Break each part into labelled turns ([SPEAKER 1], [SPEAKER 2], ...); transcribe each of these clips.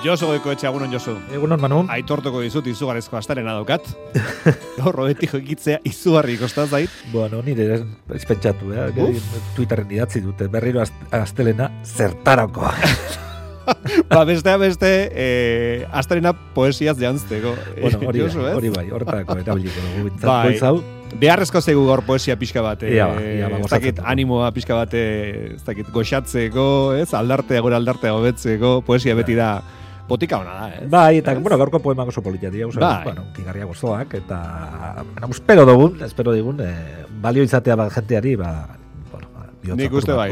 [SPEAKER 1] Josu goiko etxe agunon Josu.
[SPEAKER 2] Egunon, Manu.
[SPEAKER 1] Aitortuko dizut izugarrezko astaren daukat. Gaur robeti jokitzea izugarri kostan zait.
[SPEAKER 2] Bueno, nire ez pentsatu, eh? Twitterren idatzi dute, berriro astelena zertarako.
[SPEAKER 1] ba, bestea beste, eh, astarena poesiaz jantzteko.
[SPEAKER 2] Bueno, hori, Josu, bai, hori bai, hortako erabiliko dugu.
[SPEAKER 1] Bai, beharrezko zegu gaur poesia pixka bat.
[SPEAKER 2] Ia, ba, ia, ba,
[SPEAKER 1] ez dakit animoa pixka bat, ez dakit goxatzeko, ez, aldartea, gure aldartea hobetzeko, poesia beti da botika ona da, eh?
[SPEAKER 2] Bai, eta, bueno, gaurko poema oso politia dira, usa, bai. bueno, kigarria gozoak, eta, bueno, espero dugun, espero digun, eh, balio izatea ba, jenteari, ba, bueno, ba,
[SPEAKER 1] Nik uste bai,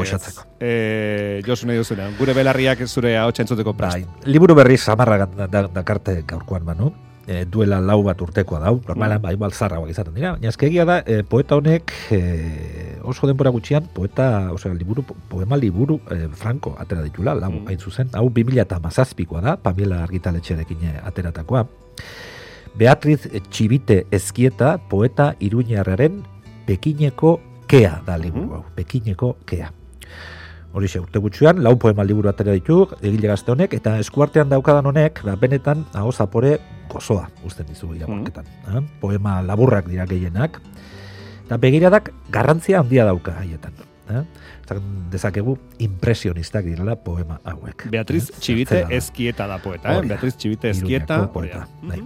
[SPEAKER 1] eh, josu nahi duzuna, gure belarriak zure hau txentzuteko
[SPEAKER 2] prest. Bai, liburu berri samarra dakarte gaurkoan, manu, e, duela lau bat urtekoa dau, normalan, mm. ba, igual zarragoak izaten dira. Baina egia da, e, poeta honek e, oso denbora gutxian, poeta, osea, liburu, poema liburu e, franco atera ditula, lau mm. hain zuzen, hau 2000 eta mazazpikoa da, Pamela argitaletxearekin ateratakoa. Beatriz Txibite Ezkieta, poeta iruñarraren Pekineko kea da liburu mm. hau, Pekineko kea. Hori xe, urte gutxuan, lau poema liburu atera ditu, egile gazte honek, eta eskuartean daukadan honek, ba, benetan, hau zapore, gozoa, usten dizu iraborketan. Mm Poema laburrak dira gehienak, eta begiradak garrantzia handia dauka haietan. Eh? dezakegu impresionistak direla poema hauek.
[SPEAKER 1] Beatriz eh? Txibite Ezkieta da poeta, eh? Beatriz Txibite Ezkieta.
[SPEAKER 2] Poeta, bai.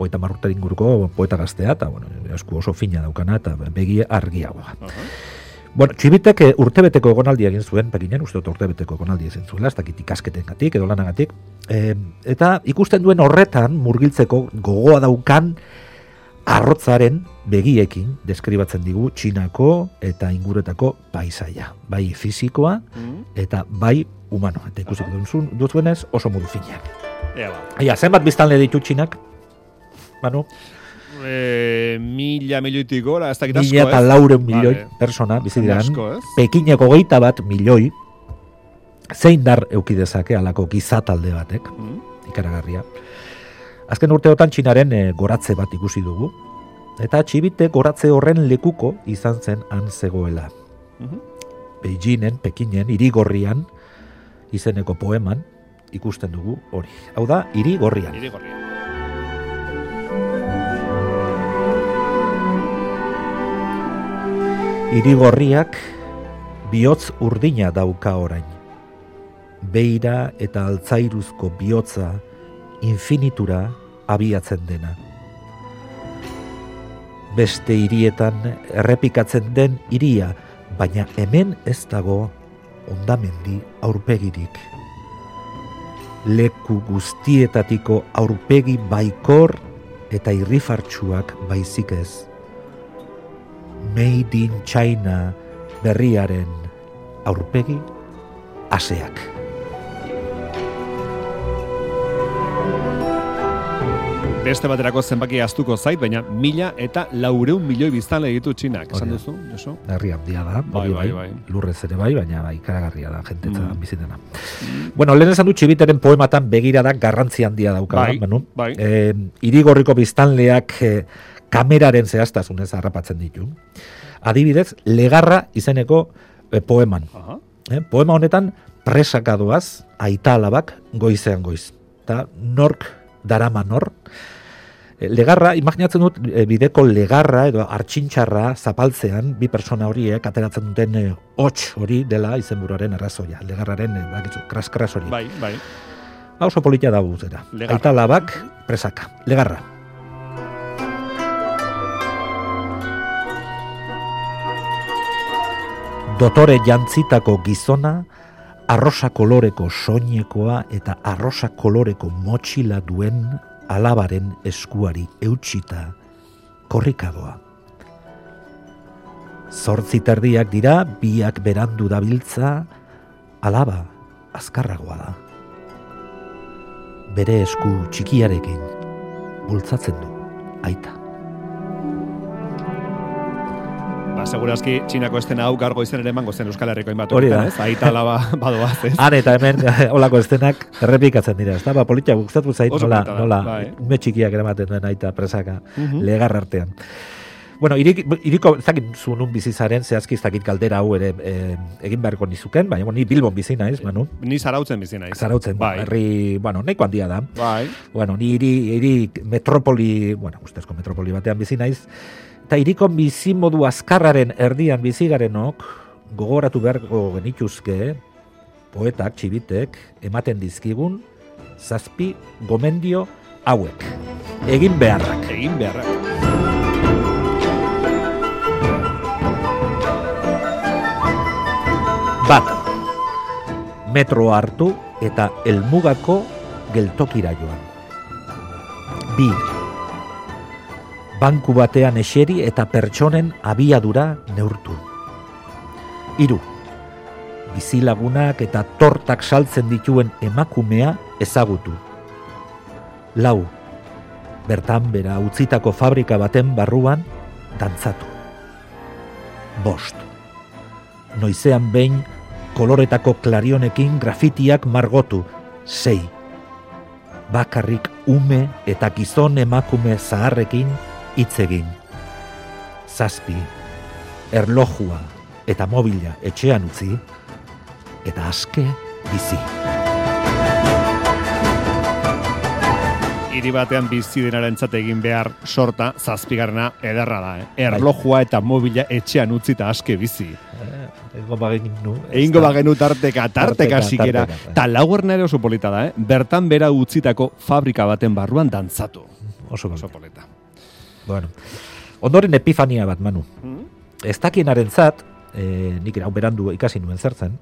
[SPEAKER 2] Oita marrutaren inguruko poeta gaztea, eta bueno, esku oso fina daukana, eta begie argiagoa. Uh Bueno, txibitek eh, urtebeteko egonaldi egin zuen, pekinen, uste dut urtebeteko egonaldi egin zuela, ez dakit ikasketen gatik, edo lanagatik. E, eta ikusten duen horretan, murgiltzeko gogoa daukan, arrotzaren begiekin deskribatzen digu txinako eta inguretako paisaia. Bai fizikoa mm. eta bai humano. Eta ikusiko duzun, duzuenez oso modu finak. Ea, ba. zenbat biztanle ditu txinak? Manu?
[SPEAKER 1] e, mila milioitik gora, ez dakit asko,
[SPEAKER 2] Mila eta lauren milioi vale. persona, bizidiran, pekineko geita bat milioi, zein dar eukidezake alako gizatalde batek, mm. ikaragarria. Azken urteotan txinaren e, goratze bat ikusi dugu, eta txibite goratze horren lekuko izan zen han zegoela. Mm -hmm. Beijingen, Pekinen, irigorrian, izeneko poeman, ikusten dugu hori. Hau da, irigorrian. Irigorrian. Irigorriak bihotz urdina dauka orain. Beira eta altzairuzko bihotza infinitura abiatzen dena. Beste hirietan errepikatzen den hiria, baina hemen ez dago ondamendi aurpegirik. Leku guztietatiko aurpegi baikor eta irrifartsuak baizik ez. Made in China berriaren aurpegi aseak.
[SPEAKER 1] Beste baterako zenbaki astuko zait, baina mila eta laureun milioi biztan ditu txinak, esan duzu,
[SPEAKER 2] Josu? Herri handia da, bai, bai, bai, bai. lurrez ere bai, baina bai, karagarria da, jentetza mm. bizitena. Bueno, lehen esan du txibiteren poematan begira da garrantzi handia dauka, bai, manu? bai. E, irigorriko biztanleak e, kameraren zehaztasunez harrapatzen ditu. Adibidez, legarra izeneko e, poeman. Uh poema honetan presakadoaz aita alabak goizean goiz. Ta nork darama nor. E, legarra, imaginatzen dut, bideko legarra edo artxintxarra zapaltzean, bi persona horiek ateratzen duten e, hots hori dela izenburuaren arrazoia. Legarraren, bakitzu, kras hori.
[SPEAKER 1] Bai, bai.
[SPEAKER 2] Oso politia da guzera. Aita alabak presaka. Legarra. dotore jantzitako gizona, arrosa koloreko soinekoa eta arrosa koloreko motxila duen alabaren eskuari eutxita korrikadoa. Zortzi terdiak dira, biak berandu dabiltza, alaba, azkarragoa da. Bere esku txikiarekin, bultzatzen du, aita.
[SPEAKER 1] Ba, segurazki, txinako estena hau gargo izen ere emango zen Euskal Herriko inbatu.
[SPEAKER 2] Hori da.
[SPEAKER 1] Ez? Aita laba badoaz, ez?
[SPEAKER 2] Han eta hemen olako estenak errepikatzen dira, ez da? Ba, politia gustatu zait
[SPEAKER 1] Oso
[SPEAKER 2] nola, nola
[SPEAKER 1] bai.
[SPEAKER 2] ume txikiak eramaten duen aita presaka
[SPEAKER 1] Mhm.
[SPEAKER 2] legar artean. Bueno, irik, iriko, ez dakit zu nun bizizaren, zehazki ez dakit galdera hau ere eh, egin beharko nizuken, baina ni Bilbon bizi naiz, Manu.
[SPEAKER 1] Ni zarautzen bizi naiz.
[SPEAKER 2] Zarautzen,
[SPEAKER 1] Bai.
[SPEAKER 2] herri, bueno, nahiko handia da.
[SPEAKER 1] Bai.
[SPEAKER 2] Bueno, ni hiri, hiri metropoli, bueno, ustezko metropoli batean bizi naiz, eta iriko bizimodu azkarraren erdian bizi garenok, gogoratu beharko genituzke, poetak, txibitek, ematen dizkigun, zazpi gomendio hauek. Egin beharrak.
[SPEAKER 1] Egin beharra.
[SPEAKER 2] Bat, metro hartu eta elmugako geltokira joan. Bi, banku batean eseri eta pertsonen abiadura neurtu. Hiru, bizilagunak eta tortak saltzen dituen emakumea ezagutu. Lau, bertan bera utzitako fabrika baten barruan dantzatu. Bost, noizean behin koloretako klarionekin grafitiak margotu. Sei, bakarrik ume eta gizon emakume zaharrekin hitz egin. Zazpi, erlojua eta mobila etxean utzi, eta aske bizi.
[SPEAKER 1] Hiri batean bizi denarentzat egin behar sorta zazpigarrena ederra da, eh? Erlojua eta mobila etxean utzita aske bizi.
[SPEAKER 2] Ego bagenu.
[SPEAKER 1] Egingo bagenu tarteka, tarteka sikera. Ta laugarrena ere oso polita da, eh? Bertan bera utzitako fabrika baten barruan dantzatu.
[SPEAKER 2] Oso
[SPEAKER 1] oso. polita.
[SPEAKER 2] Bueno. Ondoren epifania bat, Manu.
[SPEAKER 1] Mhm.
[SPEAKER 2] Ez dakienaren zat, e, nik hau berandu ikasi nuen zertzen,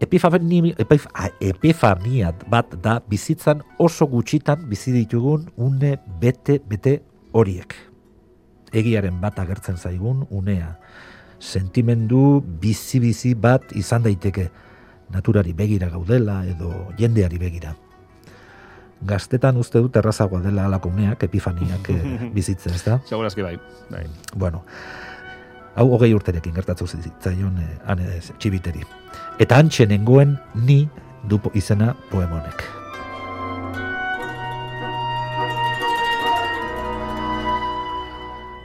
[SPEAKER 2] epifani, epif, a, epifania bat da bizitzan oso gutxitan bizi ditugun une bete bete horiek. Egiaren bat agertzen zaigun unea. Sentimendu bizi-bizi bat izan daiteke. Naturari begira gaudela edo jendeari begira. Gaztetan uste dut errazagoa dela alako uneak, epifaniak eh, bizitzen, ez da?
[SPEAKER 1] Segurazki bai. bai.
[SPEAKER 2] Bueno, hau hogei urterekin gertatu zitzaion eh, han ez, txibiteri. Eta antxe nengoen ni du po- izena poemonek.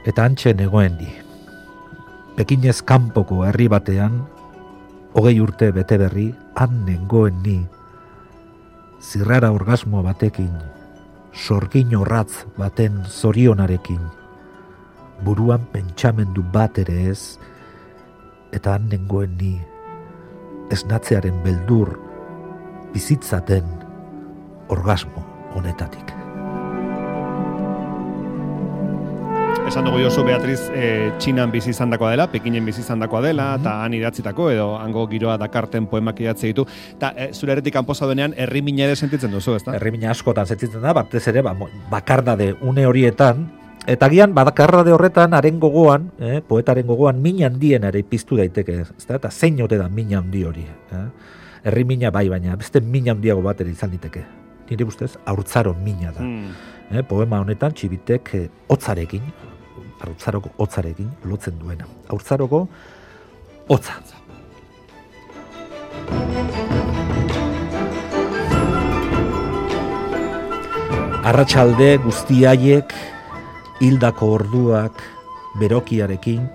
[SPEAKER 2] Eta antxe negoen ni. Pekinez kanpoko herri batean, hogei urte bete berri, han nengoen ni. Zirrara orgasmo batekin, sorgin horratz baten zorionarekin, buruan pentsamendu bat ere ez, eta han nengoen ni, esnatzearen beldur, bizitzaten orgasmo honetatik.
[SPEAKER 1] Esan dugu Josu Beatriz e, Txinan bizi izandakoa dela, Pekinen bizi izandakoa dela, eta han idatzitako, edo hango giroa dakarten poemak idatzi ditu. Eta e, zure eretik kanpo zaudenean, herri mina ere sentitzen duzu, ezta?
[SPEAKER 2] Herrimina askotan zetzitzen da, batez ere, ba, mo- bakardade une horietan, eta gian, bakarrade horretan, haren gogoan, eh, poetaren gogoan, min handien ere piztu daiteke, ezta? eta zein ote da min handi hori. Eh? Herri mina bai, baina beste min handiago bat ere izan diteke. Nire ustez, haurtzaro mina da.
[SPEAKER 1] Mm.
[SPEAKER 2] Eh, poema honetan txibitek eh, hotzarekin, haurtzaroko hotzarekin lotzen duena. Haurtzaroko hotza. Arratsalde guzti haiek hildako orduak berokiarekin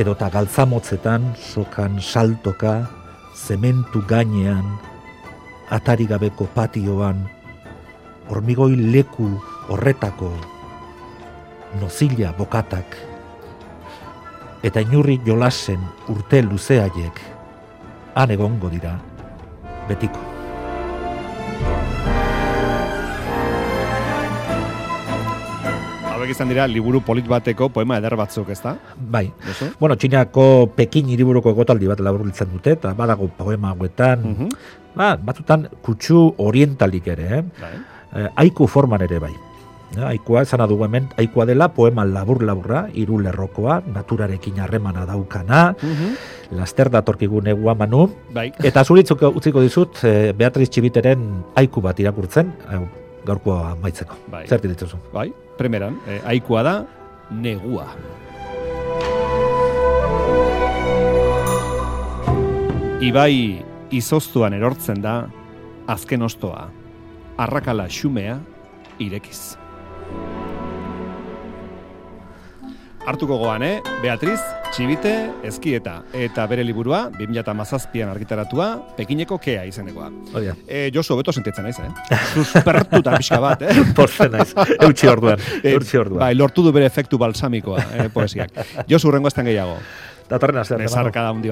[SPEAKER 2] edota galtzamotzetan sokan saltoka zementu gainean atari gabeko patioan hormigoi leku horretako nozila bokatak eta inurri jolasen urte luzeaiek han egongo dira betiko.
[SPEAKER 1] Hauek izan dira, liburu polit bateko poema eder batzuk, ezta?
[SPEAKER 2] Bai,
[SPEAKER 1] Josu?
[SPEAKER 2] bueno, Txinako Pekin hiriburuko egotaldi bat laburbiltzen dute, eta badago poema hauetan,
[SPEAKER 1] Mhm.
[SPEAKER 2] ba, batzutan kutsu orientalik ere, eh?
[SPEAKER 1] Bai.
[SPEAKER 2] Eh, haiku forman ere bai. Ja, aikua, esan dugu hemen, aikua dela poema labur-laburra, hiru lerrokoa, naturarekin harremana daukana, laster datorkigu negua manu,
[SPEAKER 1] Bai.
[SPEAKER 2] eta zuritzuk utziko dizut, eh, Beatriz Txibiteren aiku bat irakurtzen, gaurkoa amaitzeko.
[SPEAKER 1] Bai.
[SPEAKER 2] Zer ditzuzu?
[SPEAKER 1] Bai, primeran, eh, aikua da, negua. Ibai izoztuan erortzen da, azken ostoa, arrakala xumea, irekiz. Hartuko goan, eh? Beatriz, Txibite, Ezkieta, eta bere liburua, 2017an argitaratua, Pekineko kea izenekoa.
[SPEAKER 2] Oia,
[SPEAKER 1] E, Josu, beto sentitzen naiz, eh? Suspertuta pixka bat, eh?
[SPEAKER 2] pozten naiz, eutxi orduan,
[SPEAKER 1] Eh,
[SPEAKER 2] eutxi orduan.
[SPEAKER 1] Bai, lortu du bere efektu balsamikoa, eh, poesiak. Josu, urrengo estan gehiago.
[SPEAKER 2] Datorren astean.
[SPEAKER 1] Nezarka da hundi.